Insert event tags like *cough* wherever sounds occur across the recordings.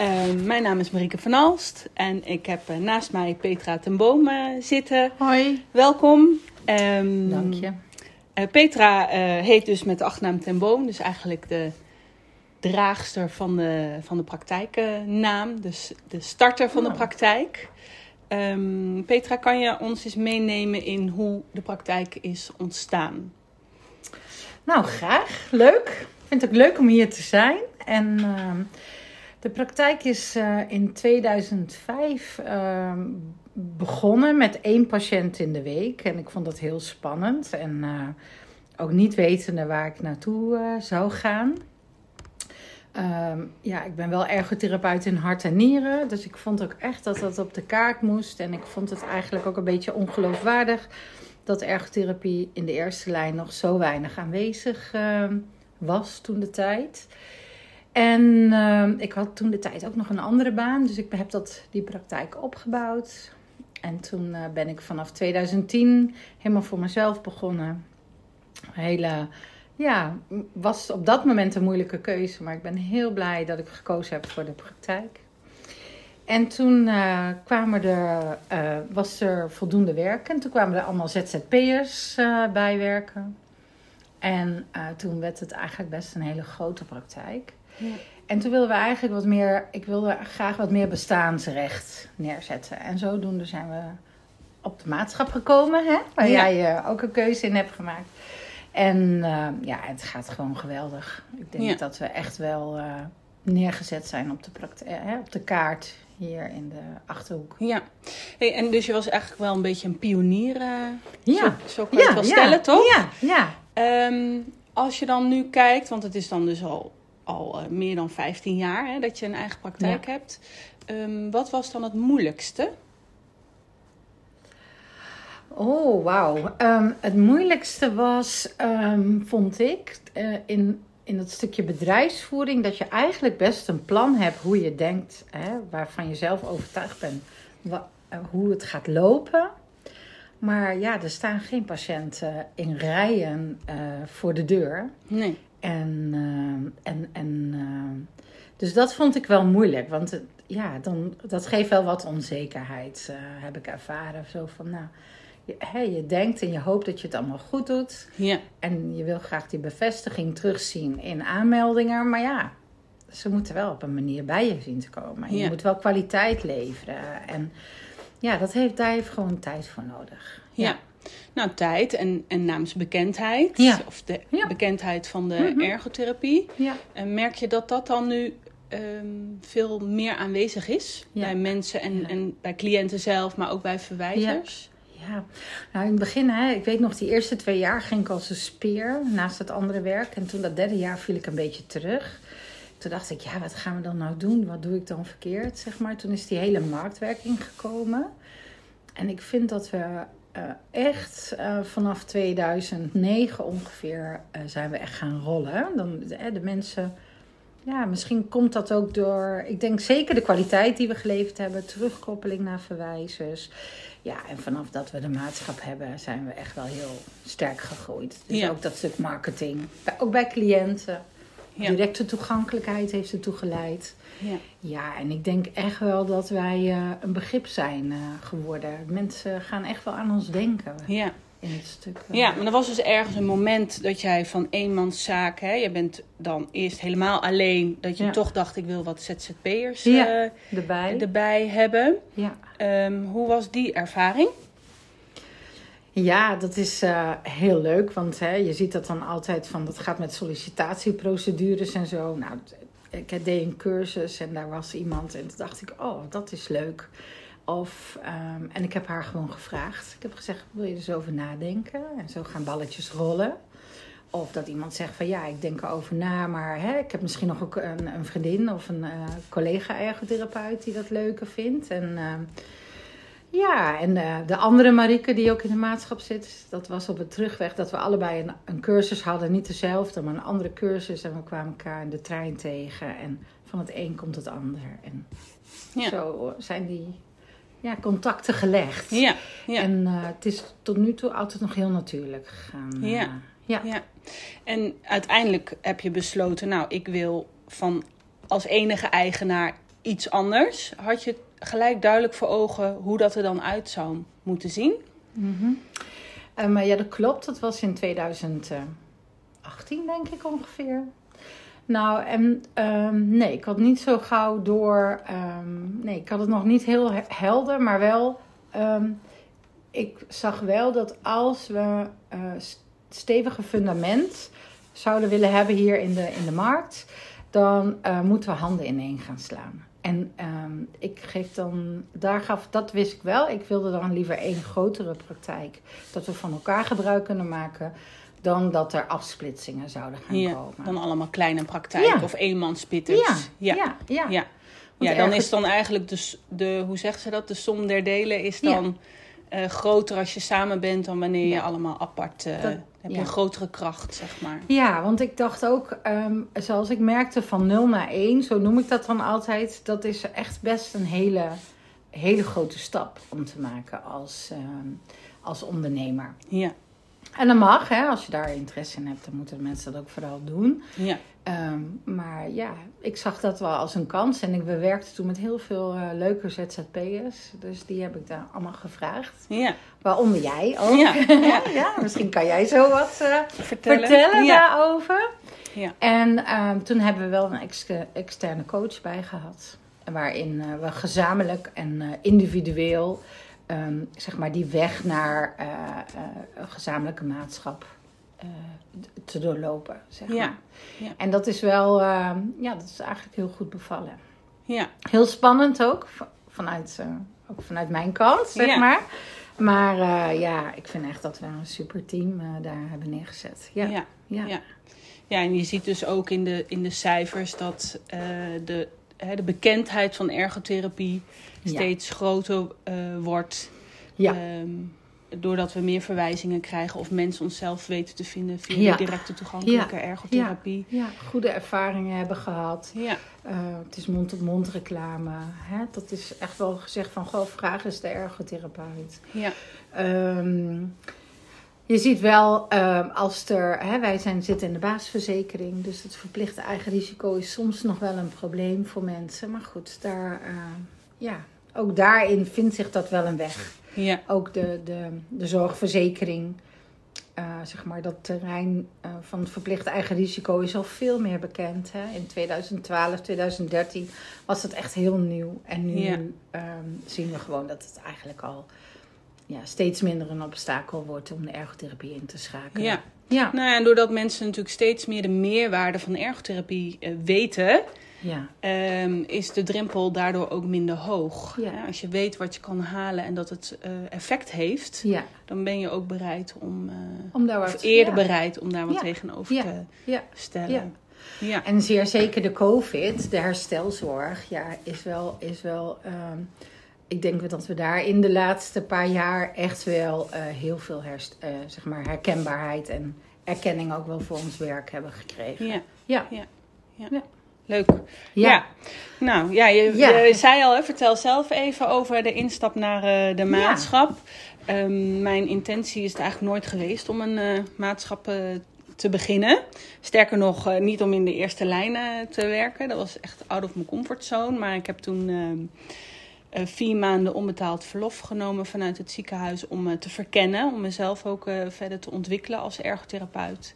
Uh, mijn naam is Marieke van Alst en ik heb uh, naast mij Petra ten Boom zitten. Hoi. Welkom. Um, Dank je. Petra heet dus met de achternaam ten Boom, dus eigenlijk de draagster van de, van de praktijknaam, dus de starter van de praktijk. Um, Petra, kan je ons eens meenemen in hoe de praktijk is ontstaan? Nou, graag. Leuk. Ik vind het ook leuk om hier te zijn. En de praktijk is uh, in 2005 uh, begonnen met één patiënt in de week. En ik vond dat heel spannend. En eh, ook niet wetende waar ik naartoe eh, zou gaan. Um, ja, ik ben wel ergotherapeut in hart en nieren. Dus ik vond ook echt dat dat op de kaart moest. En ik vond het eigenlijk ook een beetje ongeloofwaardig dat ergotherapie in de eerste lijn nog zo weinig aanwezig uh, was toen de tijd. En uh, ik had toen de tijd ook nog een andere baan. Dus ik heb dat, die praktijk opgebouwd. En toen uh, ben ik vanaf 2010 helemaal voor mezelf begonnen. Hele ja, was op dat moment een moeilijke keuze. Maar ik ben heel blij dat ik gekozen heb voor de praktijk. En toen uh, kwamen er, uh, was er voldoende werk. En toen kwamen er allemaal ZZP'ers uh, bij werken. En toen werd het eigenlijk best een hele grote praktijk. Ja. En toen wilden we eigenlijk wat meer, ik wilde graag wat meer bestaansrecht neerzetten. En zodoende zijn we op de maatschap gekomen, hè? waar ja. jij ook een keuze in hebt gemaakt. En uh, ja, het gaat gewoon geweldig. Ik denk ja. dat we echt wel uh, neergezet zijn op de, hè, op de kaart hier in de Achterhoek. Ja, hey, en dus je was eigenlijk wel een beetje een pionier. Uh, ja. Zo, zo kan je ja, het wel stellen, toch? Ja, ja. Um, als je dan nu kijkt, want het is dan dus al, al meer dan 15 jaar hè, dat je een eigen praktijk ja. hebt. Um, wat was dan het moeilijkste? Oh, wauw. Um, het moeilijkste was, um, vond ik, uh, in, in dat stukje bedrijfsvoering, dat je eigenlijk best een plan hebt hoe je denkt, hè, waarvan je zelf overtuigd bent, wat, uh, hoe het gaat lopen. Maar ja, er staan geen patiënten in rijen uh, voor de deur. Nee. En, en, en dus dat vond ik wel moeilijk, want het, ja, dan, dat geeft wel wat onzekerheid, heb ik ervaren. Zo van, nou je, je denkt en je hoopt dat je het allemaal goed doet. Ja. En je wil graag die bevestiging terugzien in aanmeldingen. Maar ja, ze moeten wel op een manier bij je zien te komen. Je moet wel kwaliteit leveren. En ja, dat heeft, daar heeft gewoon tijd voor nodig. Ja. ja. Nou, tijd en, en naamsbekendheid. Ja. Of de ja. bekendheid van de mm-hmm. ergotherapie. Ja. En merk je dat dat dan nu um, veel meer aanwezig is? Bij mensen en, en bij cliënten zelf, maar ook bij verwijzers? Ja, nou in het begin, hè, ik weet nog, die eerste twee jaar ging ik als een speer naast het andere werk. En toen dat derde jaar viel ik een beetje terug. Toen dacht ik, ja, wat gaan we dan nou doen? Wat doe ik dan verkeerd, zeg maar. Toen is die hele marktwerking gekomen. En ik vind dat we echt uh, vanaf 2009 ongeveer uh, zijn we echt gaan rollen. Dan, de, de mensen... Ja, misschien komt dat ook door, ik denk zeker de kwaliteit die we geleverd hebben, terugkoppeling naar verwijzers. Ja, en vanaf dat we de maatschap hebben, zijn we echt wel heel sterk gegroeid. Dus ja. ook dat stuk marketing. Ook bij cliënten. Directe toegankelijkheid heeft ertoe geleid. Ja. ja, en ik denk echt wel dat wij uh, een begrip zijn uh, geworden. Mensen gaan echt wel aan ons denken. Ja. In het stuk. Uh... Ja, maar er was dus ergens een moment dat jij van eenmanszaak, hè, je bent dan eerst helemaal alleen, dat je Ja. toch dacht: ik wil wat ZZP'ers Ja, eh, Erbij. erbij hebben. Ja. Um, hoe was die ervaring? Ja, dat is uh, heel leuk, want hè, je ziet dat dan altijd van, dat gaat met sollicitatieprocedures en zo. Nou, ik deed een cursus en daar was iemand en toen dacht ik, oh, dat is leuk. Of, um, en ik heb haar gewoon gevraagd. Ik heb gezegd, wil je er over nadenken? En zo gaan balletjes rollen. Of dat iemand zegt van ja, ik denk erover na, maar hè, ik heb misschien nog ook een, een vriendin of een uh, collega ergotherapeut die dat leuker vindt. En uh, Ja, en eh, de andere Marieke die ook in de maatschap zit, dat was op het terugweg dat we allebei een, een cursus hadden. Niet dezelfde, maar een andere cursus. En we kwamen elkaar in de trein tegen. En van het een komt het ander. En Ja. zo zijn die ja, contacten gelegd. Ja, ja. En eh, het is tot nu toe altijd nog heel natuurlijk gegaan. eh, Ja. ja. Ja. En uiteindelijk heb je besloten, nou, ik wil van als enige eigenaar iets anders. Had je gelijk duidelijk voor ogen hoe dat er dan uit zou moeten zien? Maar ja, dat klopt. Dat was in 2018, denk ik ongeveer. Nou, en ehm, nee, ik had niet zo gauw door. ehm, nee, ik had het nog niet heel he- helder, maar wel. ik zag wel dat als we eh st- stevige fundament zouden willen hebben hier in de, in de markt, dan eh, moeten we handen ineen gaan slaan. En ehm, ik geef dan, daar gaf, dat wist ik wel. Ik wilde dan liever één grotere praktijk. Dat we van elkaar gebruik kunnen maken. Dan dat er afsplitsingen zouden gaan Ja, komen. dan allemaal kleine praktijken Ja. of eenmanspitters. ja, ja. ja, ja. Dan ergens- is dan eigenlijk de, de, hoe zeggen ze dat, de som der delen is dan eh, groter als je samen bent dan wanneer je Ja. allemaal apart, Dat- heb je ja. een grotere kracht, zeg maar. Ja, want ik dacht ook, ehm, zoals ik merkte, van 0 naar 1, zo noem ik dat dan altijd, dat is echt best een hele, hele grote stap om te maken als, ehm, als ondernemer. Ja, En dat mag, hè, als je daar interesse in hebt, dan moeten mensen dat ook vooral doen. ja, Ehm, maar ja, ik zag dat wel als een kans. En ik, we werkten toen met heel veel eh, leuke ZZP'ers. Dus die heb ik daar allemaal gevraagd. ja. Waaronder jij ook. Ja, *laughs* ja. ja, misschien kan jij zo wat eh, Vertellen. vertellen Ja. daarover. Ja. En ehm, toen hebben we wel een ex- externe coach bij gehad. Waarin eh, we gezamenlijk en individueel ehm, zeg maar die weg naar een gezamenlijke maatschap eh, te doorlopen. Zeg Ja. maar. Ja. En dat is wel, ehm, ja, dat is eigenlijk heel goed bevallen. Ja, Heel spannend ook, vanuit, ook vanuit mijn kant, zeg Ja. maar. Maar ja, ik vind echt dat we een super team daar hebben neergezet. Ja, ja. ja. ja. Ja, en je ziet dus ook in de, in de cijfers dat de, hè, de bekendheid van ergotherapie Ja. steeds groter eh, wordt. Ja. Ehm, doordat we meer verwijzingen krijgen of mensen onszelf weten te vinden via Ja. de directe toegankelijke ergotherapie. ja, goede ervaringen hebben gehad. Ja. Eh, het is mond-op-mond reclame. Hè? Dat is echt wel gezegd van, goh, vraag eens de ergotherapeut. Ja. Ehm, je ziet wel, ehm, als er, hè, wij zijn, zitten in de basisverzekering, dus het verplichte eigen risico is soms nog wel een probleem voor mensen. Maar goed, daar, eh, ja, ook daarin vindt zich dat wel een weg. Ja. Ook de, de, de zorgverzekering, eh, zeg maar, dat terrein eh, van het verplichte eigen risico is al veel meer bekend. Hè? In 2012, 2013 was het echt heel nieuw. En nu Ja. ehm, zien we gewoon dat het eigenlijk al ja, steeds minder een obstakel wordt om de ergotherapie in te schakelen. Ja. Ja. Nou ja, en doordat mensen natuurlijk steeds meer de meerwaarde van ergotherapie eh, weten, Ja. ehm, is de drempel daardoor ook minder hoog. Ja. Ja, als je weet wat je kan halen en dat het eh, effect heeft, ja. dan ben je ook bereid om, eh, Om daar of wat eerder bereid om daar wat tegenover te stellen. Ja. Ja. En zeer zeker de COVID, de herstelzorg, ja, is wel. Is wel ehm, ik denk dat we daar in de laatste paar jaar echt wel eh, heel veel herst, eh, zeg maar herkenbaarheid en erkenning ook wel voor ons werk hebben gekregen. Ja. Ja. Leuk. Ja. Ja. Nou, ja, je, Ja. je zei al, hè, vertel zelf even over de instap naar eh, de maatschap. Ehm, mijn intentie is het eigenlijk nooit geweest om een maatschap te beginnen. Sterker nog, niet om in de eerste lijn eh, te werken. Dat was echt out of mijn comfortzone. Maar ik heb toen ehm, eh, vier maanden onbetaald verlof genomen vanuit het ziekenhuis om me te verkennen. Om mezelf ook eh, verder te ontwikkelen als ergotherapeut.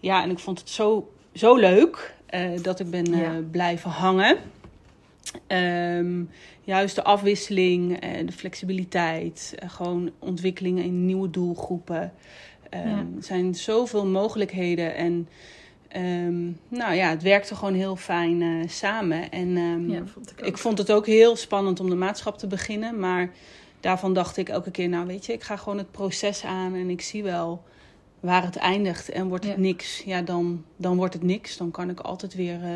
Ja, en ik vond het zo, zo leuk eh, dat ik ben eh, Ja. blijven hangen. Ehm, juist de afwisseling, eh, de flexibiliteit, eh, gewoon ontwikkelingen in nieuwe doelgroepen. Ehm, Ja. Er zijn zoveel mogelijkheden en ehm, nou ja, het werkte gewoon heel fijn eh, samen. En ehm, Ja, vond ik vond het ook heel spannend om de maatschap te beginnen, maar daarvan dacht ik elke keer, nou weet je, ik ga gewoon het proces aan en ik zie wel waar het eindigt. En wordt het Ja. niks, ja dan, dan wordt het niks. Dan kan ik altijd weer eh,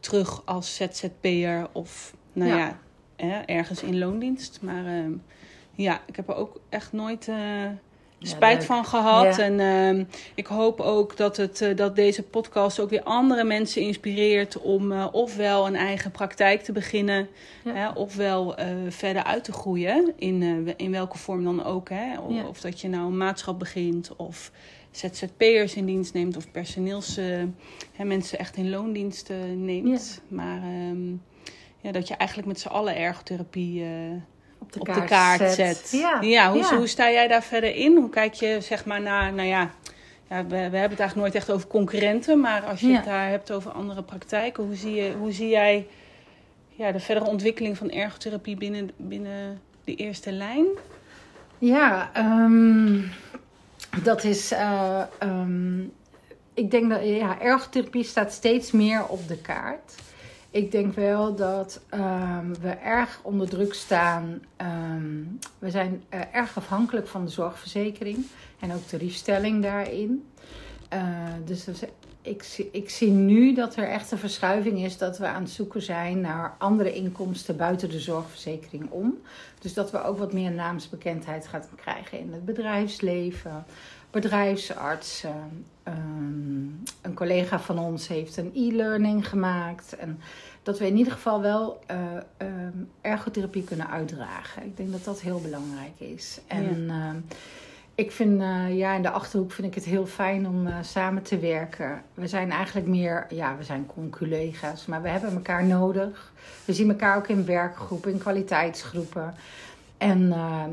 terug als ZZP'er of nou Ja. ja, hè, ergens in loondienst. Maar ehm, Ja, ik heb er ook echt nooit eh, spijt van gehad. Ja. En ehm, ik hoop ook dat, het, eh, dat deze podcast ook weer andere mensen inspireert om eh, ofwel een eigen praktijk te beginnen, Ja. hè, ofwel eh, verder uit te groeien, in, in welke vorm dan ook. Hè? Of, dat je nou een maatschap begint, of ZZP'ers in dienst neemt, of personeels, hè, mensen echt in loondiensten neemt. Maar ehm, ja, dat je eigenlijk met z'n allen ergotherapie... op de op de kaart zet. Ja, hoe, ja. hoe sta jij daar verder in? Hoe kijk je zeg maar naar, nou ja, ja we, we hebben het eigenlijk nooit echt over concurrenten, maar als je Ja. het daar hebt over andere praktijken, hoe zie, je, hoe zie jij ja, de verdere ontwikkeling van ergotherapie binnen, binnen de eerste lijn? Ja, ehm, dat is. eh, ehm, ik denk dat ja, ergotherapie staat steeds meer op de kaart. Ik denk wel dat ehm, we erg onder druk staan. Ehm, we zijn eh, erg afhankelijk van de zorgverzekering en ook tariefstelling daarin. Eh, dus ik, ik zie nu dat er echt een verschuiving is dat we aan het zoeken zijn naar andere inkomsten buiten de zorgverzekering om. Dus dat we ook wat meer naamsbekendheid gaan krijgen in het bedrijfsleven, bedrijfsartsen. Ehm, een collega van ons heeft een e-learning gemaakt. En dat we in ieder geval wel eh, ehm, ergotherapie kunnen uitdragen. Ik denk dat dat heel belangrijk is. En ehm, ik vind, eh, ja, in de achterhoek vind ik het heel fijn om eh, samen te werken. We zijn eigenlijk meer, ja, we zijn conculega's, maar we hebben elkaar nodig. We zien elkaar ook in werkgroepen, in kwaliteitsgroepen. En eh,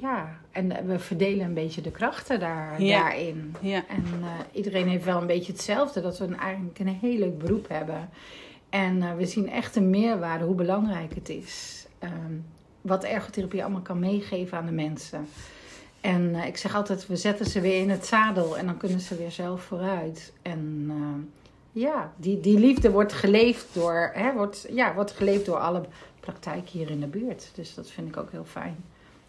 ja, en we verdelen een beetje de krachten daar, Ja. daarin. Ja, En eh, iedereen heeft wel een beetje hetzelfde, dat we een, eigenlijk een heel leuk beroep hebben. En eh, we zien echt een meerwaarde, hoe belangrijk het is. Ehm, wat ergotherapie allemaal kan meegeven aan de mensen. En eh, ik zeg altijd, we zetten ze weer in het zadel en dan kunnen ze weer zelf vooruit. En eh, ja, die, die liefde wordt geleefd door, hè, wordt, ja, wordt geleefd door alle praktijken hier in de buurt. Dus dat vind ik ook heel fijn.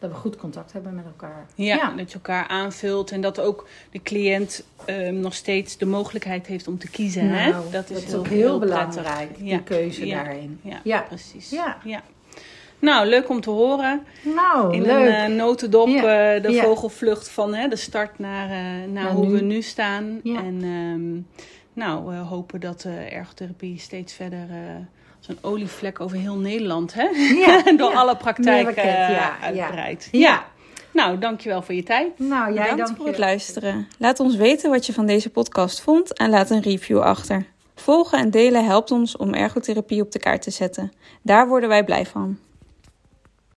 Dat we goed contact hebben met elkaar. ja, dat je elkaar aanvult en dat ook de cliënt ehm, nog steeds de mogelijkheid heeft om te kiezen. hè? Nou, dat is, ook heel, belangrijk, die Ja. keuze Ja. daarin. Ja, precies. Ja. ja. Nou, leuk om te horen. Nou, in leuk. een eh, notendop eh, de vogelvlucht van hè, de start naar, eh, naar Naar hoe nu. we nu staan. En ehm, nou, we hopen dat de ergotherapie steeds verder een olievlek over heel Nederland, hè? Ja, *laughs* door ja. alle praktijken eh, ja, uitbreidt. Ja. Nou, dankjewel voor je tijd. Nou, jij Bedankt dank voor het luisteren. Laat ons weten wat je van deze podcast vond en laat een review achter. Volgen en delen helpt ons om ergotherapie op de kaart te zetten. Daar worden wij blij van.